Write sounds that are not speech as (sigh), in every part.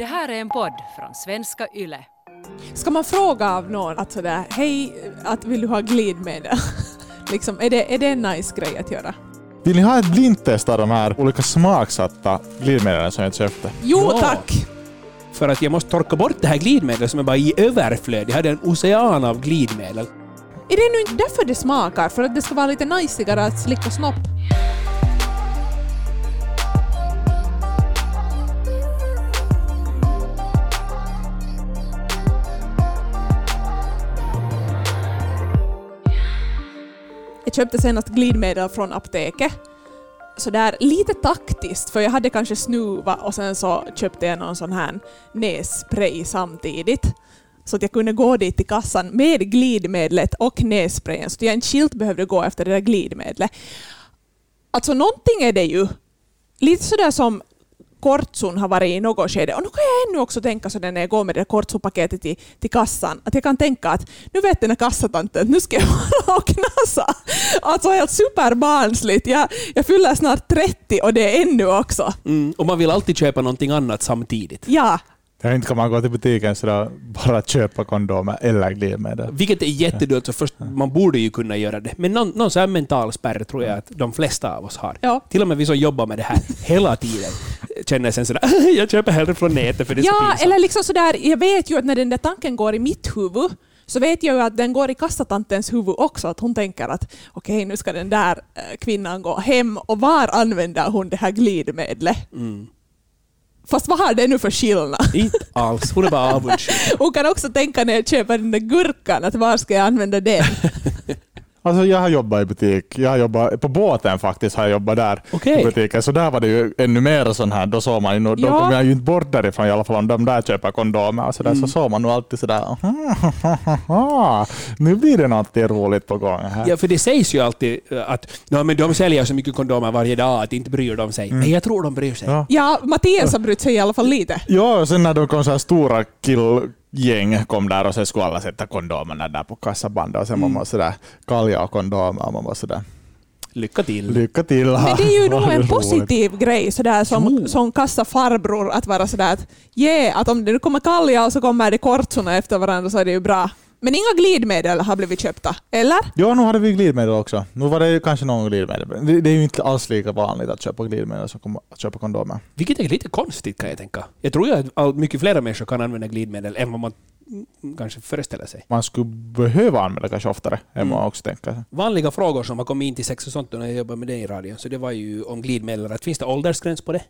Det här är en podd från svenska YLE. Ska man fråga av någon att sådär, hej, att vill du ha glidmedel? (laughs) liksom, är, det, är det en nice grej att göra? Vill ni ha ett blindtest av de här olika smaksatta glidmedlen som jag köpte? Jo Ja. tack! För att jag måste torka bort det här glidmedlet som är bara i överflöd. Jag hade en ocean av glidmedel. Är det nu inte därför det smakar? För att det ska vara lite najsigare att slicka snopp? Jag köpte senast glidmedel från apoteket. Så där lite taktiskt, för jag hade kanske snuva och sen så köpte jag någon sån här nässpray samtidigt. Så att jag kunde gå dit till kassan med glidmedlet och nässprayen så att jag inte skilt behövde gå efter det där glidmedlet. Alltså någonting är det ju. Lite sådär som kortsun har varit i något skede. Och nu kan jag ännu också tänka sådär när jag går med det kortsupaketet till, till kassan, att jag kan tänka att nu vet den här kassatanten att nu ska jag (laughs) vara och knasa. Alltså helt superbarnsligt. Jag, jag fyller snart 30 och det är ännu också. Mm. Och man vill alltid köpa någonting annat samtidigt. Ja, Ja, inte kan man gå till butiken sådär bara köpa kondomer eller glidmedel. Vilket är jättedumt, så först, man borde ju kunna göra det. Men någon, någon sån här mental spärr tror jag att de flesta av oss har. Ja. Till och med vi som jobbar med det här (laughs) hela tiden känner sen sådär jag köper hellre från nätet för det är så Ja, pinsamt. eller liksom sådär, jag vet ju att när den där tanken går i mitt huvud så vet jag ju att den går i kassatantens huvud också, att hon tänker att okej, nu ska den där eh, kvinnan gå hem och var använder hon det här glidmedlet? Mm. Fast vad har det nu för skillnad? (laughs) Inte alls, hon är bara avundsjuk. Hon kan också tänka när jag köper den där gurkan, att var ska jag använda den? (laughs) Alltså jag har jobbat i butik. Jag har jobbat, på båten faktiskt har jag jobbat där Okej. i butiken. Så där var det ju ännu mer sån här. Då såg man ju, då Ja. kom jag ju inte bort därifrån i alla fall om de där köper kondomer. Och så, där, Mm. så såg man nog alltid sådär, nu blir det något roligt på gång här. Ja, för det sägs ju alltid eh, att "Nå, men de säljer så mycket kondomer varje dag att inte bryr de sig. Men jag tror de bryr sig. Ja. Ja, Mattias har brytt sig i alla fall lite. Ja, och sen när de kom så här stora killgäng kom där och sen skulle alla sätta kondomerna där på kassabandet och sen Mm. man var sådär kalja och kondomer och man var sådär Lycka till. lycka till. Men det är ju (laughs) nog en positiv grej sådär som, Jo. som kassafarbror att vara sådär att yeah, att om det nu kommer kalja och så kommer det kortsorna efter varandra så är det ju bra. Men inga glidmedel har blivit köpta, eller? Ja, nu hade vi glidmedel också. Nu var det kanske någon glidmedel. Det, det är ju inte alls lika vanligt att köpa glidmedel som att köpa kondomer. Vilket är lite konstigt kan jag tänka. Jag tror ju att mycket flera människor kan använda glidmedel än vad man kanske föreställer sig. Man skulle behöva använda kanske oftare än Mm. man också tänker. Vanliga frågor som har kommit in till sex och sånt när jag jobbade med det i radion, så det var ju om glidmedel. Att finns det åldersgräns på det?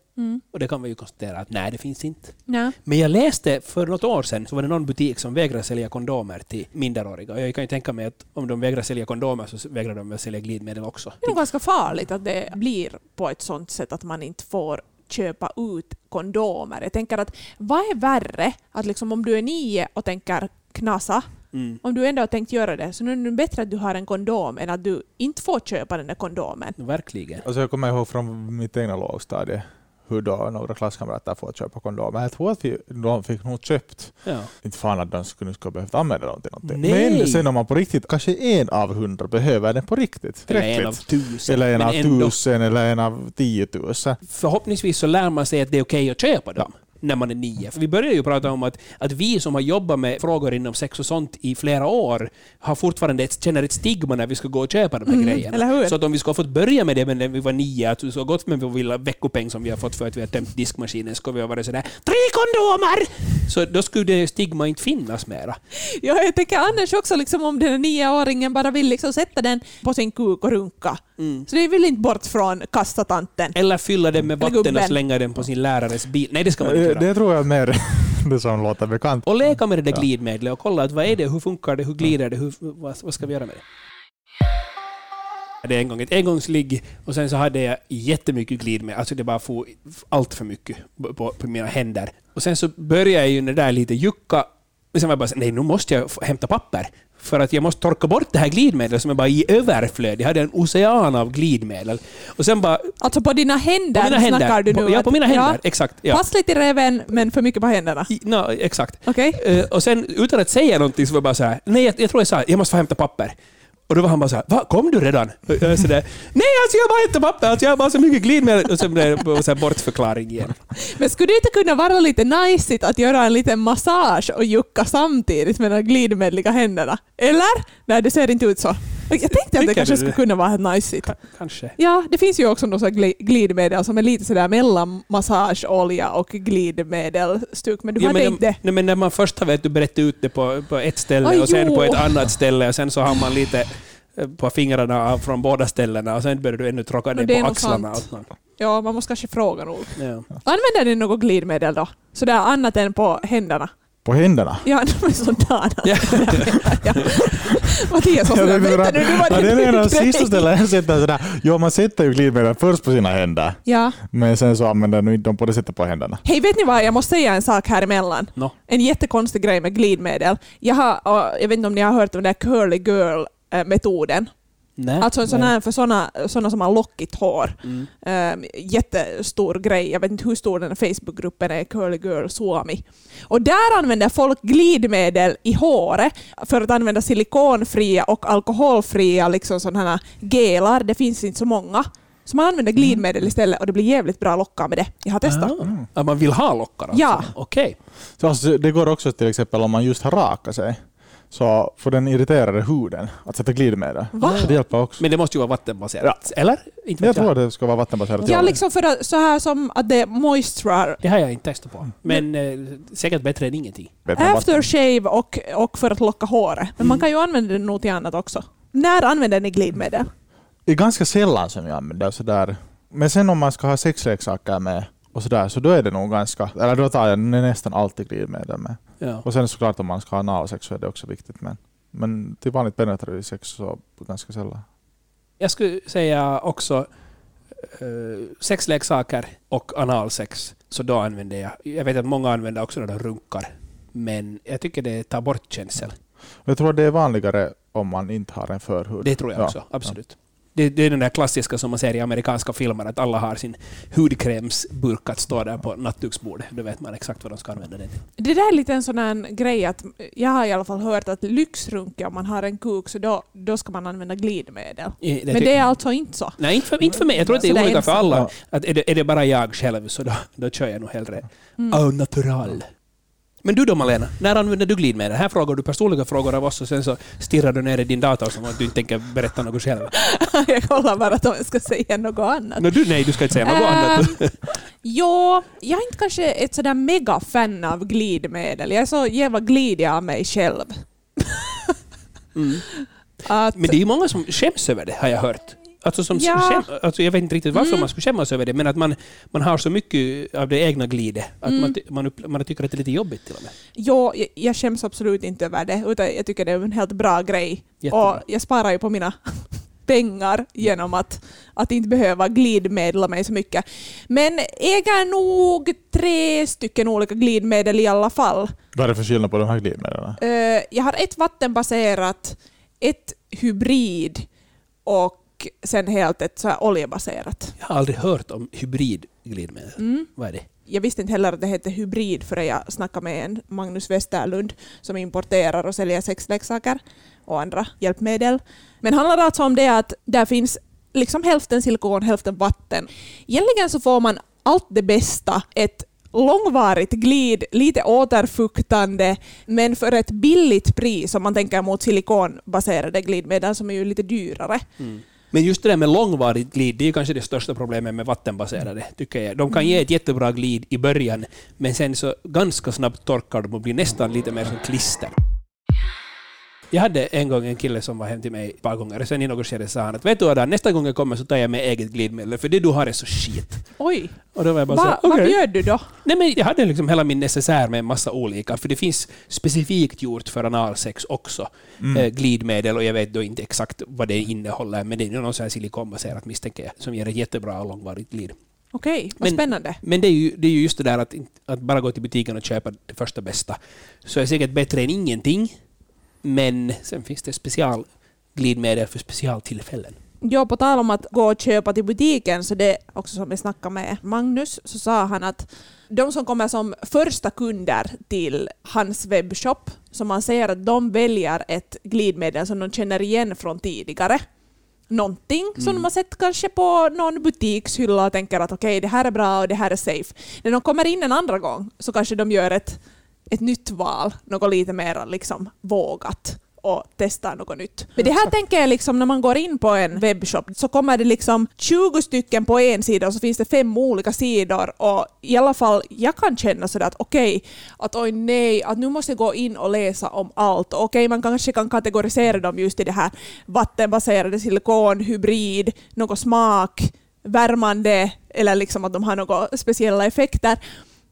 Och det kan vi ju konstatera att nej, det finns inte. Nej. Men jag läste för något år sedan så var det någon butik som vägrade sälja kondomer till minderåriga. Och jag kan ju tänka mig att om de vägrar sälja kondomer så vägrar de väl sälja glidmedel också. Det är nog ganska farligt att det blir på ett sånt sätt att man inte får köpa ut kondomer. Jag tänker att vad är värre? Att liksom om du är nio och tänker knasa, Mm. om du ändå har tänkt göra det, så nu är det bättre att du har en kondom än att du inte får köpa den där kondomen. Verkligen. Alltså jag kommer ihåg från mitt egna lågstadie hur då några klasskamrater får köpa kondomer. Jag tror att vi, de fick nog köpt. Ja. Inte fan att de skulle, skulle behövt använda dem till någonting. Nej. Men sen om man på riktigt, kanske en av hundra behöver den på riktigt. Eller en av tusen. Eller en Men av ändå, tusen eller en av tiotusen. Förhoppningsvis så lär man sig att det är okej att köpa dem. När man är nio. För vi började ju prata om att, att vi som har jobbat med frågor inom sex och sånt i flera år har fortfarande ett, känner ett stigma när vi ska gå och köpa de här Mm, grejerna. eller hur? Så att om vi skulle ha fått börja med det men när vi var nio, att vi skulle ha gått med vår lilla veckopeng som vi har fått för att vi har tömt diskmaskinen, skulle vi ha varit sådär ”Tre kondomer!” Så då skulle det stigma inte finnas mera. Ja, jag tänker annars också liksom om den nioåringen bara vill liksom sätta den på sin kuk och runka. Så det vill inte bort från kassatanten. Eller fylla den med vatten och slänga den på sin lärares bil. Nej, det ska man inte Göra. Det tror jag är mer (laughs) det som låter bekant. Och leka med det där glidmedlet och kolla att vad är det, hur funkar det, hur glider det, hur, vad, vad ska vi göra med det? Jag hade en gång ett engångsligg och sen så hade jag jättemycket glidmedel, alltså det bara for allt för mycket på, på mina händer. Och sen så började jag ju det där lite jucka, men sen var jag bara så, nej nu måste jag hämta papper. För att jag måste torka bort det här glidmedlet som är bara i överflöd. Jag hade en ocean av glidmedel. Och sen bara... Alltså på dina händer, På mina händer. snackar du nu? På- ja, på mina händer. Exakt. Ja. Passligt i reven, men för mycket på händerna. I- No, exakt. Okej? Eh, och sen utan att säga någonting så var jag bara så här, nej jag, jag tror jag sa jag måste få hämta papper. Och då var han bara så här, Va, kom du redan? Och jag så där, Nej, alltså jag har bara ätit papper, alltså jag har bara så mycket glidmedel. Och så blev det så bortförklaring igen. Men skulle det inte kunna vara lite najsigt att göra en liten massage och jucka samtidigt med de glidmedliga händerna? Eller? Nej, det ser inte ut så. Jag tänkte att det kanske du skulle kunna vara najsigt. Ka- Kanske. Ja, det finns ju också gli- glidmedel som är lite sådär mellan massageolja och glidmedelstuk, men du Ja, hade men, inte det. nej, men när man först har vet du, brett ut det på, på ett ställe Aj, och sen jo. på ett annat ställe och sen så har man lite eh, på fingrarna från båda ställena och sen börjar du ännu tråka det är på axlarna. Ja, man måste kanske fråga nog. ja. Använder ni något glidmedel då? Sådär annat än på händerna? På händerna. Ja, men sådana. Ja. ja. Mattias var sådär, det är vänta nu, nu var ja, det det är en av de grej." sista ställena jag sätter sådär. Jo, man sätter ju glidmedel först på sina händer. Ja. Men sen så använder nu inte de på det sättet på händerna. Hej, vet ni vad? Jag måste säga en sak här emellan. Nå. En jättekonstig grej med glidmedel. Jag, har, jag vet inte om ni har hört om den där curly girl-metoden. Nej. Alltså en sån här för såna, såna som har lockigt hår. Mm. Um, jättestor grej. Jag vet inte hur stor den här Facebookgruppen är, Curly Girl Suomi. Och där använder folk glidmedel i håret för att använda silikonfria och alkoholfria liksom sådana här gelar. Det finns inte så många. Så man använder glidmedel istället och det blir jävligt bra lockar med det. Jag har testat. Ah. Man vill ha lockar alltså? Ja. Okej. Så alltså, det går också till exempel om man just har rakat sig. Så får den irriterade huden att sätta glidmedel. Va? Det hjälper också. Men det måste ju vara vattenbaserat. Eller? Inte Jag vet tror att det ska vara vattenbaserat. Ja, liksom för att, så här som att det moisturar Det har jag inte testat på. Men eh, säkert bättre än ingenting. Aftershave och, och för att locka håret. Men man kan ju använda det nog till annat också. När använder ni glidmedel? Det är ganska sällan som jag använder sådär. Men sen om man ska ha sexleksaker med och sådär, så då är det nog ganska, eller då tar jag nästan alltid glidmedel med. Ja. Och sen såklart om man ska ha analsex så är det också viktigt. Men, men till vanligt penetrativt sex så ganska sällan. Jag skulle säga också uh, sexleksaker och analsex. Så då använder jag. Jag vet att många använder också när de runkar. Men jag tycker det tar bort känsel. Jag tror det är vanligare om man inte har en förhud. Det tror jag Ja. också. Absolut. Det, det är den där klassiska som man ser i amerikanska filmer, att alla har sin hudkrämsburk att stå där på nattduksbordet. Då vet man exakt vad de ska använda den till. Det där är lite en sån här grej att jag har i alla fall hört att lyxrunka om man har en kuk så då, då ska man använda glidmedel. Det Men det är alltså inte så. Nej, inte för, inte för mig. Jag tror att det Så är olika för alla. Att är, det, är det bara jag själv så då, då kör jag nog hellre Mm. au natural. Men du då Malena, när använder du glidmedel? Här frågar du personliga frågor av oss och sen så stirrar du ner i din dator som att du inte tänker berätta något själv. (laughs) jag kollar bara att om jag ska säga något annat. No, du, nej, du ska inte säga något annat. (laughs) Äh, Jo, jag är inte kanske ett sådär mega fan av glidmedel. Jag är så jävla glidig av mig själv. Mm. (laughs) Att, Men det är ju många som skäms över det, har jag hört. Alltså som Ja. alltså jag vet inte riktigt varför Mm. man skulle skämmas över det, men att man, man har så mycket av det egna glidet att Mm. man, man, upp, man tycker att det är lite jobbigt till och med. jo, jag, jag skäms absolut inte över det, utan jag tycker det är en helt bra grej. Jättebra. Och jag sparar ju på mina (laughs) pengar genom att, att inte behöva glidmedla mig så mycket. Men äger nog tre stycken olika glidmedel i alla fall. Vad är det för skillnad på de här glidmedlen? Eh, jag har ett vattenbaserat, ett hybrid och sen helt ett så här oljebaserat. Jag har aldrig hört om hybridglidmedel. Mm. Vad är det? Jag visste inte heller att det hette hybrid förrän jag snackade med en Magnus Westerlund som importerar och säljer sexleksaker och andra hjälpmedel. Men handlar alltså om det att där finns liksom hälften silikon, hälften vatten. Egentligen så får man allt det bästa, ett långvarigt glid, lite återfuktande, men för ett billigt pris om man tänker mot silikonbaserade glidmedel som är ju lite dyrare. Men just det där med långvarigt glid, det är kanske det största problemet med vattenbaserade, tycker jag. De kan ge ett jättebra glid i början, men sen så ganska snabbt torkar de och blir nästan lite mer som klister. Jag hade en gång en kille som var hem till mig ett par gånger och sen i något skede sa han att vet du vad, nästa gång jag kommer så tar jag med eget glidmedel för det du har är så skit. Oj, Och då var jag bara Va, så vad okej. bjöd du då? Nej men jag hade liksom hela min necessär med en massa olika, för det finns specifikt gjort för analsex också. Mm. Eh, glidmedel och jag vet då inte exakt vad det innehåller, men det är något så här silikonbaserat misstänker jag, som ger ett jättebra och långvarigt glid. Okej, vad Men- spännande. Men det är ju, det är ju just det där att, att bara gå till butiken och köpa det första bästa. Så är säkert bättre än ingenting, men sen finns det specialglidmedel för specialtillfällen. Jo, på tal om att gå och köpa till butiken, så det också som vi snackade med Magnus, så sa han att de som kommer som första kunder till hans webbshop, så man ser att de väljer ett glidmedel som de känner igen från tidigare. Någonting som Mm. de har sett kanske på någon butikshylla och tänker att okej, det här är bra och det här är safe. När de kommer in en andra gång så kanske de gör ett, ett nytt val, något lite mer liksom vågat och testar något nytt. Men det här tänker jag liksom när man går in på en webbshop så kommer det liksom 20 stycken på en sida och så finns det fem olika sidor och i alla fall jag kan känna sådär att okej, att oj nej, att nu måste jag gå in och läsa om allt. Okej, man kanske kan kategorisera dem just i det här vattenbaserade silikon, hybrid, något smak, värmande eller liksom att de har några speciella effekter.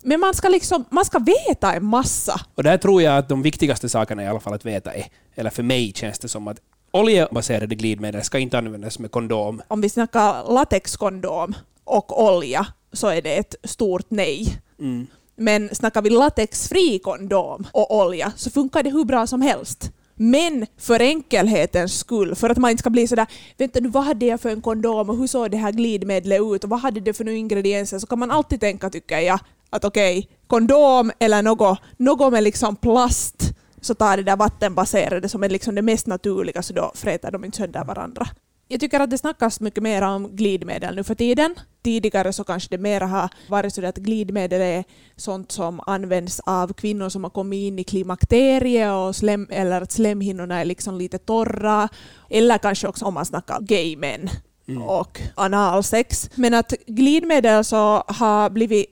Men man ska, liksom, man ska veta en massa. Och där tror jag att de viktigaste sakerna i alla fall att veta är, eller för mig känns det som att oljebaserade glidmedel ska inte användas med kondom. Om vi snackar latexkondom och olja så är det ett stort nej. Mm. Men snackar vi latexfri kondom och olja så funkar det hur bra som helst. Men för enkelhetens skull, för att man inte ska bli sådär ”vänta nu, vad hade jag för en kondom och hur såg det här glidmedlet ut och vad hade det för nu ingredienser?” så kan man alltid tänka, tycker jag, att okej, kondom eller något, något med liksom plast så tar det där vattenbaserade som är liksom det mest naturliga så då fräter de inte sönder varandra. Jag tycker att det snackas mycket mer om glidmedel nu för tiden. Tidigare så kanske det mer har varit så att glidmedel är sånt som används av kvinnor som har kommit in i klimakteriet och slem, eller att slemhinnorna är liksom lite torra. Eller kanske också om man snackar gay män Mm. och analsex. Men att glidmedel så har blivit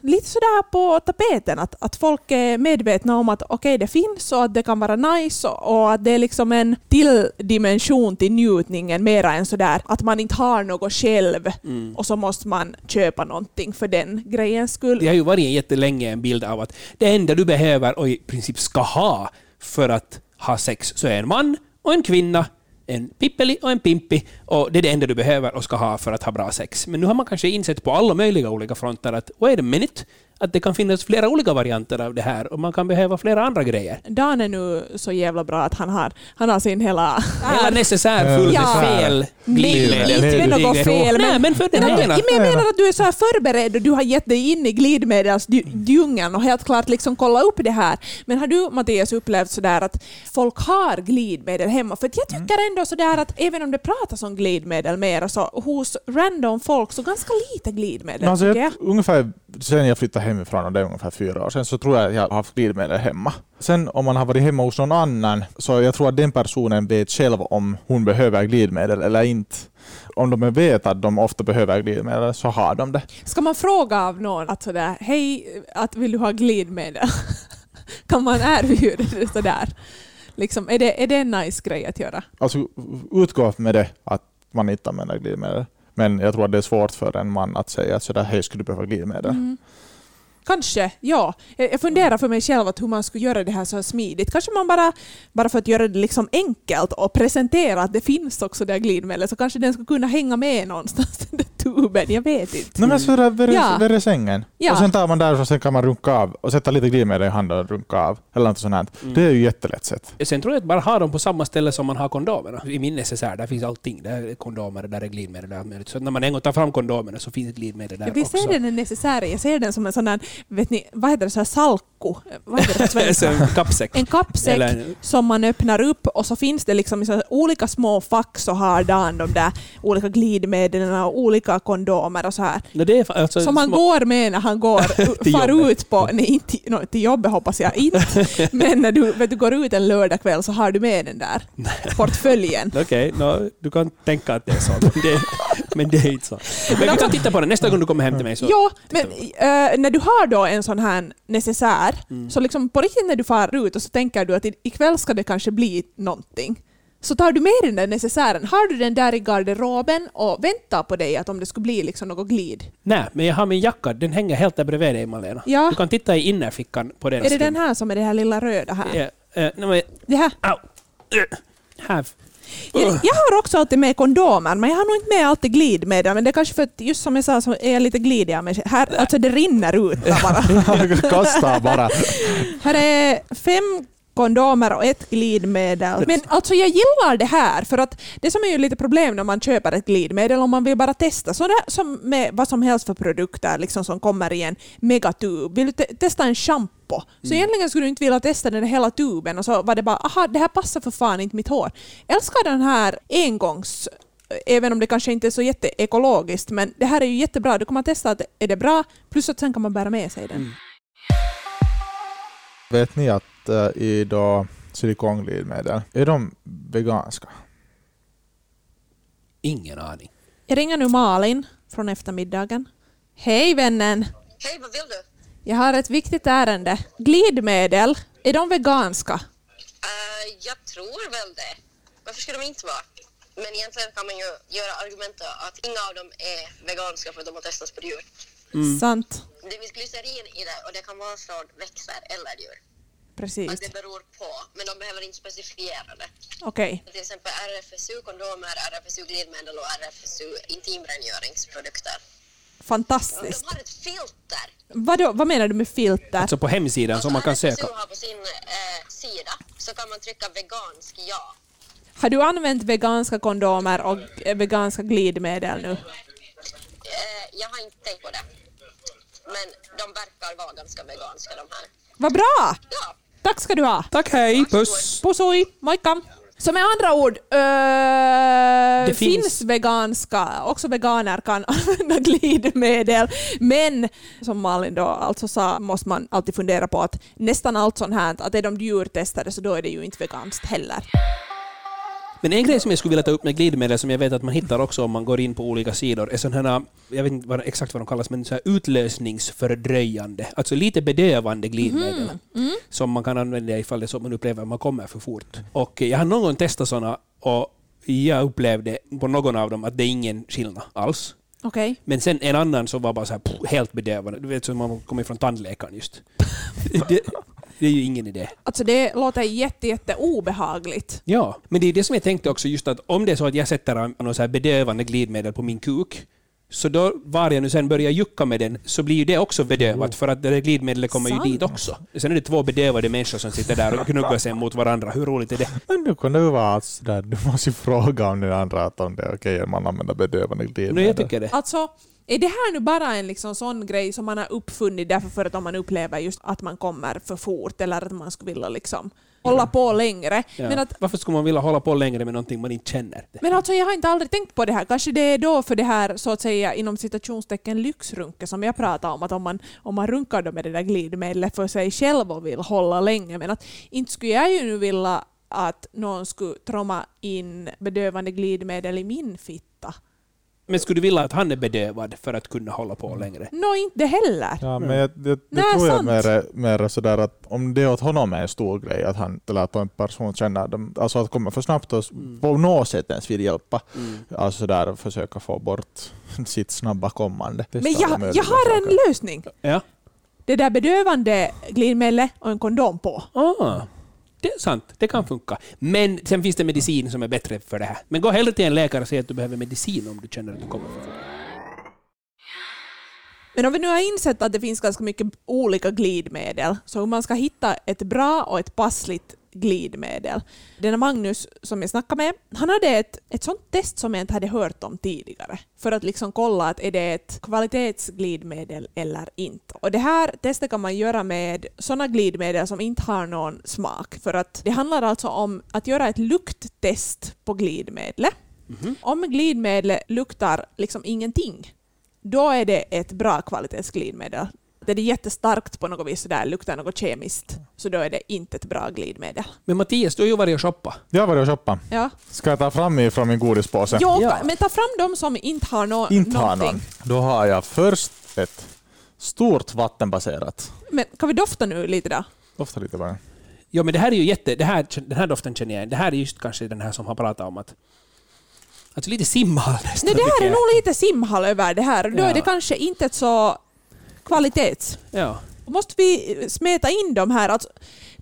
lite sådär på tapeten, att, att folk är medvetna om att okej, det finns och att det kan vara nice och, och att det är liksom en till dimension till njutningen mera än sådär att man inte har något själv Mm. och så måste man köpa någonting för den grejens skull. Det har ju varit jättelänge en bild av att det enda du behöver och i princip ska ha för att ha sex så är en man och en kvinna, en pippeli och en pimpi och det är det enda du behöver och ska ha för att ha bra sex. Men nu har man kanske insett på alla möjliga olika fronter att wait a minute, att det kan finnas flera olika varianter av det här och man kan behöva flera andra grejer. Dan är nu så jävla bra att han har, han har sin hela... Hela necessär full Ja. fel glidmedel. inte med något fel, Nej, men- men för Men, den att du, ena. men jag menar att du är så här förberedd och du har gett dig in i glidmedelsdjungeln och helt klart liksom kolla upp det här. Men har du Mattias upplevt sådär att folk har glidmedel hemma? För att jag tycker ändå sådär att även om det pratas om glidmedel mer så hos random folk så ganska lite glidmedel Men alltså, jag, jag. ungefär sen jag flyttade hemifrån, och det är ungefär fyra år sedan, så tror jag att jag har haft glidmedel hemma. Sen om man har varit hemma hos någon annan, så jag tror att den personen vet själv om hon behöver glidmedel eller inte. Om de vet att de ofta behöver glidmedel så har de det. Ska man fråga av någon att sådär, hej, att vill du ha glidmedel? (laughs) kan man erbjuda det sådär? Liksom, är, det, är det en nice grej att göra? Alltså utgå med det att man inte använder glidmedel. Men jag tror att det är svårt för en man att säga att sådär, hej skulle du behöva glidmedel? Mm. Kanske, ja. Jag funderar för mig själv att hur man skulle göra det här så här smidigt. Kanske man bara, bara för att göra det liksom enkelt och presentera att det finns också det här glidmedlet så kanske den skulle kunna hänga med någonstans, (laughs) den tuben. Jag vet inte. Nej men sådär vid, Ja. vid sängen. Ja. Och sen tar man där och sen kan man runka av och sätta lite glidmedel i handen och runka av. Eller något sånt. Mm. Det är ju jättelätt sätt. Sen tror jag att bara ha dem på samma ställe som man har kondomerna. I min necessär, där finns allting. Där är kondomer, där är glidmedel, där är. Så när man en gång tar fram kondomerna så finns ett glidmedel där Jag också. se den är necessär. Jag ser den som en sån där, vet ni, vad heter det, så här salko? Vad heter det Så (laughs) en kappsäck. En kappsäck Eller, som man öppnar upp och så finns det liksom så olika små fack så har Dan de där olika glidmedlen och olika kondomer och så här. no, det är alltså, Som han små- går med när han går, (laughs) far ut på, nej inte no, till jobbet hoppas jag inte, (laughs) men när du, vet, du går ut en lördagkväll så har du med den där (laughs) portföljen. Okej, no, du kan tänka att det är så. Men det, men det är inte så. Men vi kan titta på den nästa gång du kommer hem till mig. Så. Ja, men eh, när du har då en sån här necessär, Mm. så liksom på riktigt när du far ut och så tänker du att ikväll ska det kanske bli någonting, så tar du med den där necessären. Har du den där i garderoben och väntar på dig att om det skulle bli liksom något glid? Nej, men jag har min jacka. Den hänger helt där bredvid dig, Malena. Ja. Du kan titta i innerfickan på den. Är det stund. den här som är det här lilla röda här? Ja, eh, men, Det här? au. Eh, Här. Jag, jag har också alltid med kondomer, men jag har nog inte med alltid glidmedel. Men det är kanske för att, just som jag sa, så är jag lite glidig mig. Här, alltså det rinner ut bara. (laughs) Kasta bara. Här är fem kondomer och ett glidmedel. Men alltså jag gillar det här, för att det som är ju lite problem när man köper ett glidmedel, om man vill bara testa, så det som med vad som helst för produkter liksom, som kommer i en megatub. Vill du te testa en shampoo? Så egentligen skulle du inte vilja testa den hela tuben och så var det bara aha, det här passar för fan inte mitt hår. Älskar den här engångs även om det kanske inte är så jätteekologiskt, men det här är ju jättebra. Du kommer testa att är det bra, plus att sen kan man bära med sig den. Mm. Vet ni att uh, i då silikonglidmedel, är de veganska? Ingen aning. Jag ringer nu Malin från eftermiddagen. Hej vännen! Hej, vad vill du? Jag har ett viktigt ärende. Glidmedel, är de veganska? Eh, jag tror väl det. Varför ska de inte vara? Men egentligen kan man ju göra argumentet att inga av dem är veganska för att de har testats på djur. Sant. Det finns glycerin i det och det kan vara från växter eller djur. Precis. Att det beror på, men de behöver inte specifiera det. Okej. Till exempel RFSU kondomer, RFSU glidmedel och RFSU intimrengöringsprodukter. De Fantastiskt. har ett filter. Vadå, vad menar du med filter? Alltså på hemsidan som man kan söka. RFSU har på sin eh, sida så kan man trycka vegansk ja. Har du använt veganska kondomer och eh, veganska glidmedel nu? Eh, jag har inte tänkt på det. Men de verkar vara ganska veganska de här. Vad bra! Ja, Tack ska du ha. Tack, hej, puss! Posoi, moikka! Så med andra ord, äh, Det finns... finns- veganska, också veganer kan (laughs) använda glidmedel, men som Malin då alltså sa måste man alltid fundera på att nästan allt sånt här, att är de djurtestade så då är det ju inte veganskt heller. Men en grej som jag skulle vilja ta upp med glidmedel som jag vet att man hittar också om man går in på olika sidor är sådana här, jag vet inte vad, exakt vad de kallas, men så här utlösningsfördröjande, alltså lite bedövande glidmedel som man kan använda ifall det är så man upplever att man kommer för fort. Och jag har någon gång testat sådana och jag upplevde på någon av dem att det är ingen skillnad alls. Okej. Men sen en annan som var bara så här, pff, helt bedövande. Du vet som man kommer från tandläkaren just. (laughs) det, det är ju ingen idé. Alltså det låter jätte, jätte obehagligt. Ja, men det är det som jag tänkte också, just att om det är så att jag sätter något så här bedövande glidmedel på min kuk, så då var jag nu sen börjar jucka med den, så blir ju det också bedövat, för att det där glidmedlet kommer Sant. ju dit också. Sen är det två bedövade människor som sitter där och gnuggar sig mot varandra. Hur roligt är det? Men nu kan det ju vara att sådär, du måste ju fråga om den andra att om det är okej om man använder bedövande glidmedel. Men jag tycker det. Alltså, är det här nu bara en liksom sån grej som man har uppfunnit därför för att om man upplever just att man kommer för fort eller att man skulle vilja liksom hålla på längre. Ja. Men, att, Varför skulle man vilja hålla på längre med någonting man inte känner? men alltså jag har inte aldrig tänkt på det här. Kanske det är då för det här så att säga inom citationstecken lyxrunke som jag pratade om att om man, om man runkar då med det där glidmedlet för sig själv och vill hålla länge men att inte skulle jag ju nu vilja att någon skulle tromma in bedövande glidmedel i min fitta. Men skulle du vilja att han är bedövad för att kunna hålla på längre? Nå, inte heller. Ja, men jag, jag, det Nej, tror jag sant. mer, mer sådär att om det åt honom är en stor grej att han eller att en person känner dem, alltså att komma för snabbt och Mm. på något sätt ens vill hjälpa. Mm. Alltså där försöka få bort (laughs) sitt snabba kommande. Men jag, jag har en lösning. Ja. Det där bedövande glidmedlet och en kondom på. Ah, det är sant, det kan funka. Men sen finns det medicin som är bättre för det här. Men gå hellre till en läkare och säg att du behöver medicin om du känner att du kommer för fort. Men om vi nu har insett att det finns ganska mycket olika glidmedel, så hur man ska hitta ett bra och ett passligt glidmedel. Denna Magnus som jag snackade med, han hade ett, ett sånt test som jag inte hade hört om tidigare. För att liksom kolla att är det ett kvalitetsglidmedel eller inte. Och det här testet kan man göra med sådana glidmedel som inte har någon smak. För att det handlar alltså om att göra ett lukttest på glidmedlet. Om glidmedlet luktar liksom ingenting, då är det ett bra kvalitetsglidmedel. Det är jättestarkt på något vis, så där luktar något kemiskt, så då är det inte ett bra glidmedel. Men Mattias, du har ju varit och shoppat. Jag har varit och shoppat. Ja. Ska jag ta fram ifrån min godispåse? Jo, Ja. men ta fram de som inte har no Inte har någonting. någon. Då har jag först ett stort vattenbaserat. Men kan vi dofta nu lite då? Dofta lite bara. Ja, men det här är ju jätte... Det här, den här doften känner jag igen. Det här är just kanske den här som har pratat om att... Alltså lite simhall nästan. Nej, det här är nog lite simhall över det här. Då Ja. är det kanske inte ett så kvalitets... Ja. Måste vi smeta in de här? Alltså,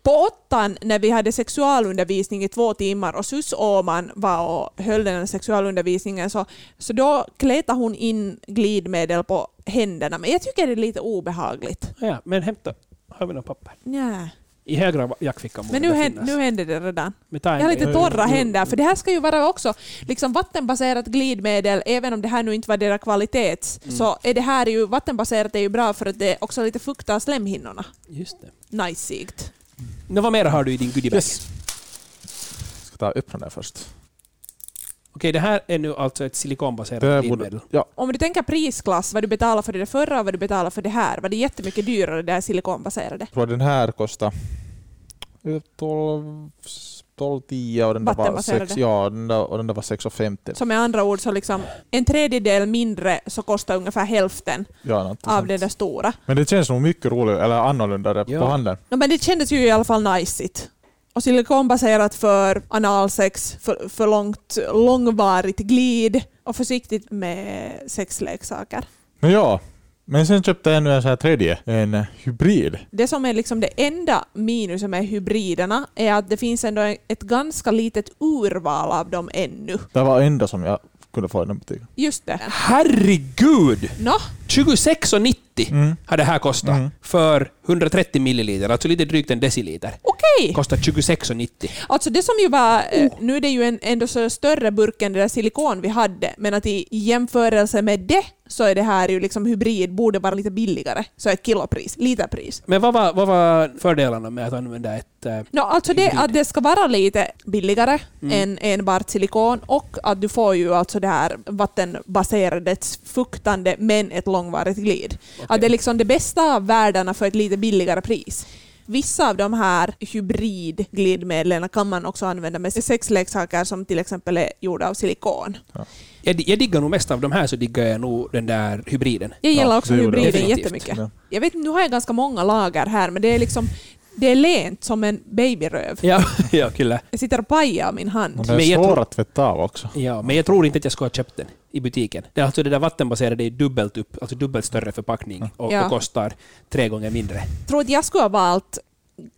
på åttan när vi hade sexualundervisning i två timmar och Sus Åman var och höll den sexualundervisningen så, så då kletade hon in glidmedel på händerna. Men jag tycker det är lite obehagligt. ja, men hämta. Har vi något papper? Nja. I högra jackfickan Men nu, det hän, nu händer det redan. Jag har lite torra händer, för det här ska ju vara också liksom vattenbaserat glidmedel, även om det här nu inte var deras kvalitet, Mm. så är det här ju, vattenbaserat är ju bra för att det också lite fuktar slemhinnorna. Just det. Najsigt. Nå, vad mer har du i din goodiebag? Yes. Ska ta öppna den först. Okej, det här är nu alltså ett silikonbaserat borde, ja, Om du tänker prisklass, vad du betalar för det förra och vad du betalar för det här, var det jättemycket dyrare det här silikonbaserade? jag tror den här kostar eh, 12, 12 10 och den där var Vattenbaserade. 6, ja, den där, och den där var 6,50. Så med andra ord så liksom en tredjedel mindre så kostar ungefär hälften Ja, av det där stora. Men det känns nog mycket roligare, eller annorlunda Ja. på handen. No, men det kändes ju i alla fall najsigt. Och silikonbaserat för analsex, för, för långt, långvarigt glid och försiktigt med sexleksaker. Men ja, men sen köpte jag ännu en sån här tredje, en hybrid. Det som är liksom det enda minuset med hybriderna är att det finns ändå ett ganska litet urval av dem ännu. Det var enda som jag kunde få i den butiken. Just det. Herregud! Nå, 26,90 Mm. har det här kostat Mm. för 130 milliliter, alltså lite drygt en deciliter. okej! Kostar 26,90. Alltså det som ju var, eh, nu är det ju en ändå så större burk än det där silikon vi hade, men att i jämförelse med det så är det här ju liksom hybrid, borde vara lite billigare. Så ett kilopris, literpris. Men vad var, vad var fördelarna med att använda ett... eh, No, alltså det, Hybrid. att det ska vara lite billigare Mm. än enbart silikon och att du får ju alltså det här vattenbaserade, fuktande men ett långvarigt glid. Att det är liksom det bästa av världarna för ett lite billigare pris. Vissa av de här hybridglidmedlen kan man också använda med sexleksaker som till exempel är gjorda av silikon. Jag, jag diggar nog mest av de här så diggar jag nog den där hybriden. Jag gillar Ja, också det jag. hybriden Definitivt. jättemycket. Ja. Jag vet, nu har jag ganska många lager här men det är liksom det är lent som en babyröv. Ja, (laughs) ja kyllä. Jag sitter och pajar min hand. Är Men jag svår tror- att tvätta av också. Ja, men jag tror inte att jag skulle ha köpt den i butiken. Det, är alltså det där vattenbaserade är dubbelt upp, alltså dubbelt större förpackning och, Ja. och kostar tre gånger mindre. Jag tror att jag skulle ha valt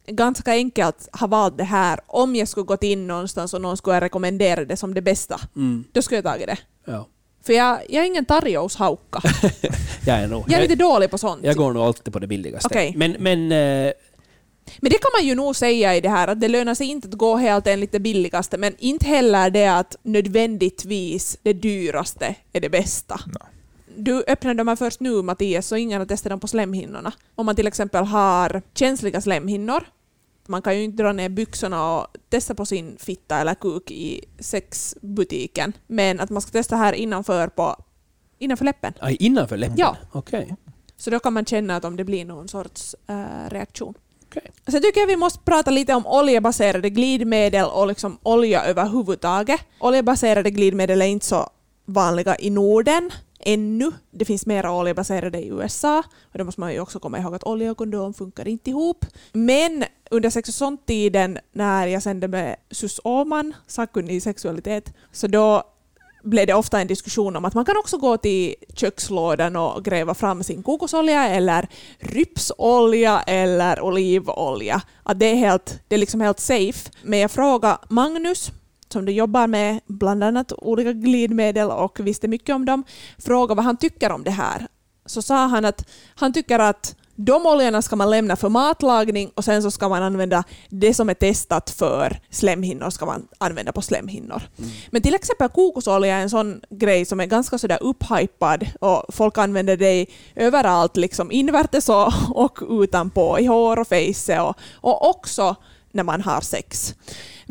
ganska enkelt ha valt det här om jag skulle gått in någonstans och någon skulle rekommendera det som det bästa. Mm. Då skulle jag tagit det. Ja. För jag, jag är ingen Tarjous-haukka. (laughs) Jag är nog... Jag är lite dålig på sånt. jag går nog alltid på det billigaste. Okej. Men, men eh, Men det kan man ju nog säga i det här att det lönar sig inte att gå helt enligt det billigaste men inte heller det att nödvändigtvis det dyraste är det bästa. Nej. Du öppnade de här först nu Mattias så ingen har testat dem på slemhinnorna. Om man till exempel har känsliga slemhinnor man kan ju inte dra ner byxorna och testa på sin fitta eller kuk i sexbutiken. Men att man ska testa här innanför, på, innanför läppen. aj, innanför läppen? Ja. Okej. Så då kan man känna att om det blir någon sorts eh, reaktion. Okej. Sen tycker jag vi måste prata lite om oljebaserade glidmedel och liksom olja överhuvudtaget. Oljebaserade glidmedel är inte så vanliga i Norden ännu. Det finns mera oljebaserade i USA. Och då måste man ju också komma ihåg att olja och kondom funkar inte ihop. Men under sex och sånt-tiden när jag sände med Sus Åman, sakkunnig i sexualitet, så då blev det ofta en diskussion om att man kan också gå till kökslådan och gräva fram sin kokosolja eller rypsolja eller olivolja. Att det är, helt, det är liksom helt safe. Men jag frågade Magnus, som du jobbar med bland annat olika glidmedel och visste mycket om dem, frågade vad han tycker om det här. Så sa han att han tycker att de oljorna ska man lämna för matlagning och sen så ska man använda det som är testat för slemhinnor ska man använda på slemhinnor. Men till exempel kokosolja är en sån grej som är ganska sådär upphypad och folk använder det överallt, liksom invärtes och, och utanpå, i hår och face och, och också när man har sex.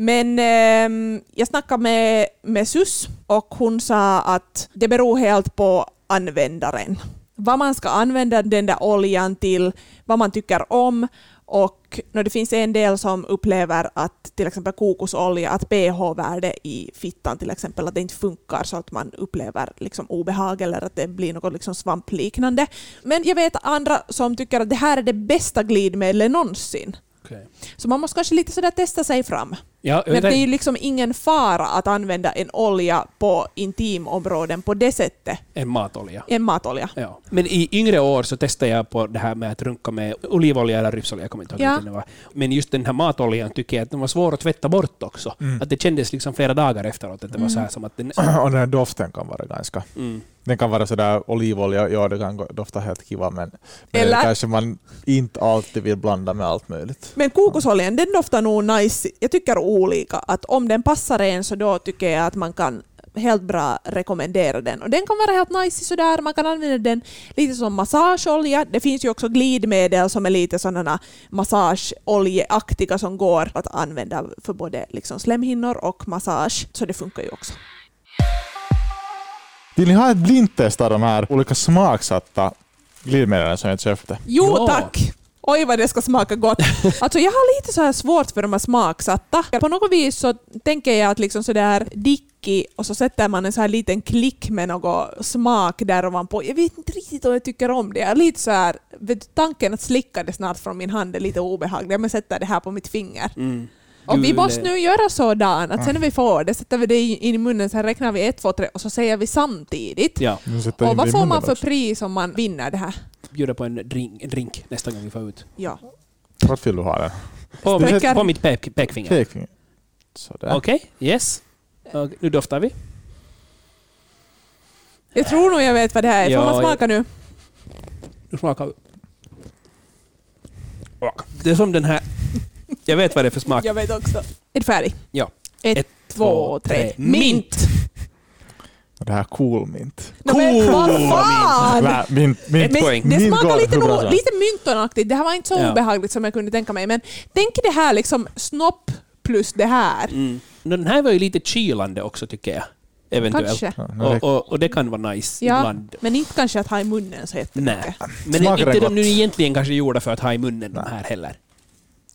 Men ehm, jag snackade med, med SUS och hon sa att det beror helt på användaren. Vad man ska använda den där oljan till, vad man tycker om och när det finns en del som upplever att till exempel kokosolja, att pH-värde i fittan till exempel, att det inte funkar så att man upplever liksom obehag eller att det blir något liksom svampliknande. Men jag vet andra som tycker att det här är det bästa glidmedlet någonsin. Okej. Så man måste kanske lite sådär testa sig fram. Ja, Men det är ju liksom ingen fara att använda en olja på intimområden på det sättet. en matolja. En matolja. Ja. Men i yngre år så testade jag på det här med att runka med olivolja eller rypsolja, jag kommer inte ihåg Ja. vilken det var. Men just den här matoljan tycker jag att den var svår att tvätta bort också. Mm. Att det kändes liksom flera dagar efteråt att det var så här som att den... (clears throat) Och den här doften kan vara ganska... Mm. Den kan vara sådär olivolja, ja det kan dofta helt kiva men, men Eller- kanske man inte alltid vill blanda med allt möjligt. Men kokosoljan den doftar nog nice. Jag tycker olika. Att om den passar en så då tycker jag att man kan helt bra rekommendera den. Och den kan vara helt nice sådär. Man kan använda den lite som massageolja. Det finns ju också glidmedel som är lite sådana massageoljeaktiga som går att använda för både liksom slemhinnor och massage. Så det funkar ju också. Vill ni ha ett blindtest av de här olika smaksatta glidmedlen som jag köpte? Jo Ja. tack! Oj vad det ska smaka gott. (laughs) Alltså jag har lite så här svårt för de här smaksatta. På något vis så tänker jag att liksom sådär Dicky och så sätter man en så här liten klick med någon smak där ovanpå. Jag vet inte riktigt om jag tycker om det. Jag är lite så här, vet du, tanken att slicka det snart från min hand är lite obehaglig. Men sätter det här på mitt finger. Mm. Och vi måste nu göra sådan att sen när vi får det sätter vi det in i munnen, sen räknar vi ett, två, tre och så säger vi samtidigt. Ja, Och vad får man för pris om man vinner det här? bjuda på en drink, en drink nästa gång vi får ut. Ja. Vart vill du ha den? På, mitt, på mitt pek, pekfinger. Pekfinger. Okej, yes. Och nu doftar vi. Jag tror nog jag vet vad det här är. Får Ja, man smaka nu? Nu smakar vi. Det är som den här... Jag vet vad det är för smak. Jag vet också. Är du färdig? Ja. Ett, Ett, två, tre. Mint! Mint! Det här cool mint. No, men Cool. vad fan! Nej, mint, mint. Men poäng. det Mint smakar lite, som lite myntonaktigt. Det här var inte så Ja. obehagligt som jag kunde tänka mig. Men tänk det här liksom snopp plus det här. Mm. No, den här var ju lite kylande också tycker jag. Eventuellt. Kanske. Och, och, och det kan vara nice Ja, ibland. men inte kanske att ha i munnen så jättemycket. Nej. Men Smakar inte de nu egentligen kanske gjorda för att ha i munnen de här heller.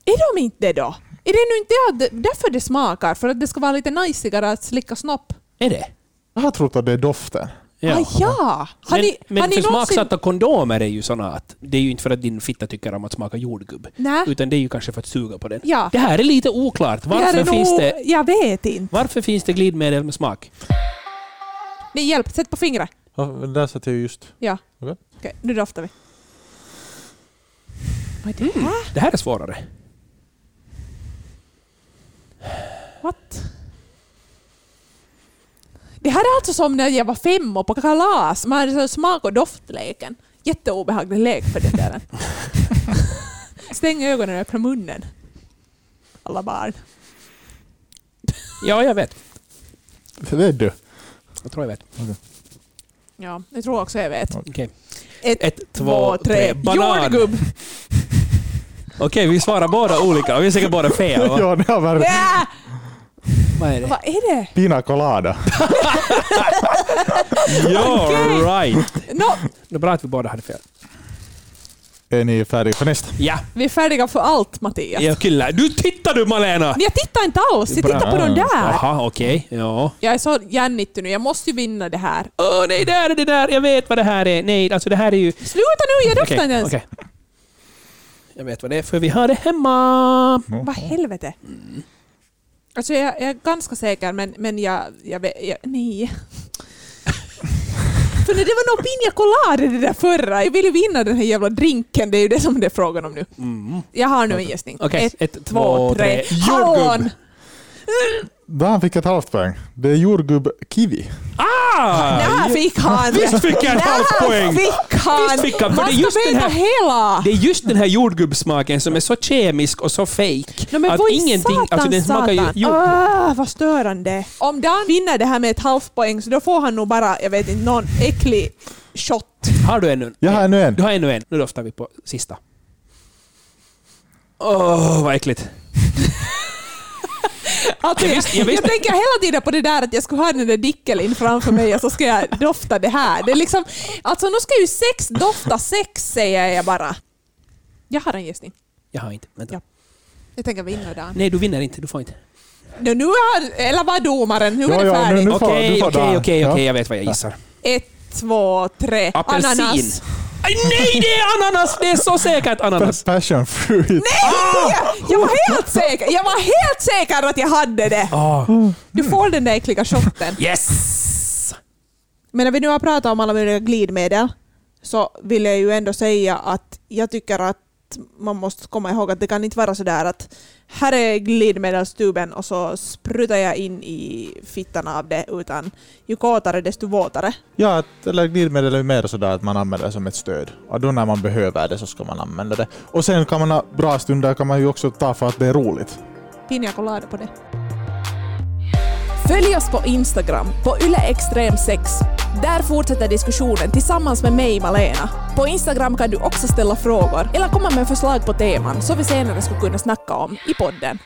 Är de inte det då? Är det nu inte det- därför det smakar? För att det ska vara lite najsigare att slicka snopp? Är det? Jag har trott att det är doften. Ja. Ah, ja. Har men ni, men har för någonsin... smaksatta kondomer är ju såna att det är ju inte för att din fitta tycker om att smaka jordgubb. Nej. Utan det är ju kanske för att suga på den. Ja. Det här är lite oklart. Det Varför är finns, nog- det, Jag vet inte. varför finns det glidmedel med smak? Ni hjälp, sätt på fingret. Ja, där satt jag just. Ja. Okej. Okej, nu doftar vi. Vad är det Mm. Det här är svårare. What? Det här är alltså som när jag var fem och på kalas. Man hade så smak och doftleken. Jätteobehaglig lek för den där. (laughs) Stäng ögonen och öppna munnen. Alla barn. Ja, jag vet. Vet du? Jag tror jag vet. Ja, jag tror också jag vet. Okej, Ett, Ett, två, tre. Banan. Jordgubb! Okej, vi svarar båda olika vi är säkert båda fel. Va? (laughs) Ja, det har varit Ja! Vad är det? Vad är det? pina colada. (laughs) Ja, right. Nå, Det är bra att vi båda hade fel. Är ni färdiga för nästa? Ja, vi är färdiga för allt Mattias. ja kyllä. Du tittar du Malena! Men jag tittar inte alls, jag tittar på Bra. de där. Jaha, okej. Ja. Jag är så jännittig nu, jag måste ju vinna det här. Åh nej, där är det där. Jag vet vad det här är. Nej, alltså det här är ju... Sluta nu, jag doftar Okej, inte ens. okej. Jag vet vad det är, för vi har det hemma. Vad helvete? Alltså jag, jag är ganska säker, men, men jag, jag vet... Jag, nej. (laughs) För det var nog Pina Colada det där förra. Jag ville vinna den här jävla drinken, det är ju det som det är frågan om nu. Mm. Jag har nu en gissning. Okej, Ett, två, tre. Jordgubb! Hallon! Dan fick ett halvt poäng. Det är jordgubb kiwi. Ah! (laughs) När fick han? Visst fick jag ett halvt poäng! Fick han? Visst fick han, för det är just den här- hela! Det är just den här jordgubbssmaken som är så kemisk och så fake. No, men att ingenting... satan, Alltså den smakar ju jordgubb. Ah, vad störande. Om Dan vinner det här med ett halvt poäng så då får han nog bara, jag vet inte, någon äcklig shot. Har du ännu? Jag har ännu en. Du har ännu en. Nu doftar vi på sista. Åh, vad äckligt. Alltså, Jag jag, visste- jag visste- jag tänker hela tiden på det där att jag skulle ha den där dickelin framför mig och så ska jag dofta det här. Det är liksom, alltså nu ska ju sex dofta sex säger jag bara. Jag har en gissning. Jag har inte. Vänta. Ja. Jag tänker vinna Dan. Nej, du vinner inte. Du får inte. Nu, nu har, eller vad domaren? Nu Ja, är det färdigt. Okej, okej, okej. Jag vet vad jag gissar. Ett, två, tre. Apelsin. Ananas. Aj, nej, det är ananas! Det är så säkert ananas. Passion fruit. Jag, jag var helt säker. Jag var helt säker att jag hade det. Ah, Du får den där äckliga shotten. yes! Men när vi nu har pratat om alla möjliga glidmedel så vill jag ju ändå säga att jag tycker att man måste komma ihåg att det kan inte vara så där att här är glidmedelstuben och så sprutar jag in i fittan av det, utan ju kåtare desto våtare. Ja, att, eller glidmedel är mer sådär att man använder det som ett stöd. Och då när man behöver det så ska man använda det. Och sen kan man ha bra stunder kan man ju också ta för att det är roligt. Pina colada på det. Följ oss på Instagram, på yleextrem6. Där fortsätter diskussionen tillsammans med mig, Malena. På Instagram kan du också ställa frågor eller komma med förslag på teman som vi senare skulle kunna snacka om i podden.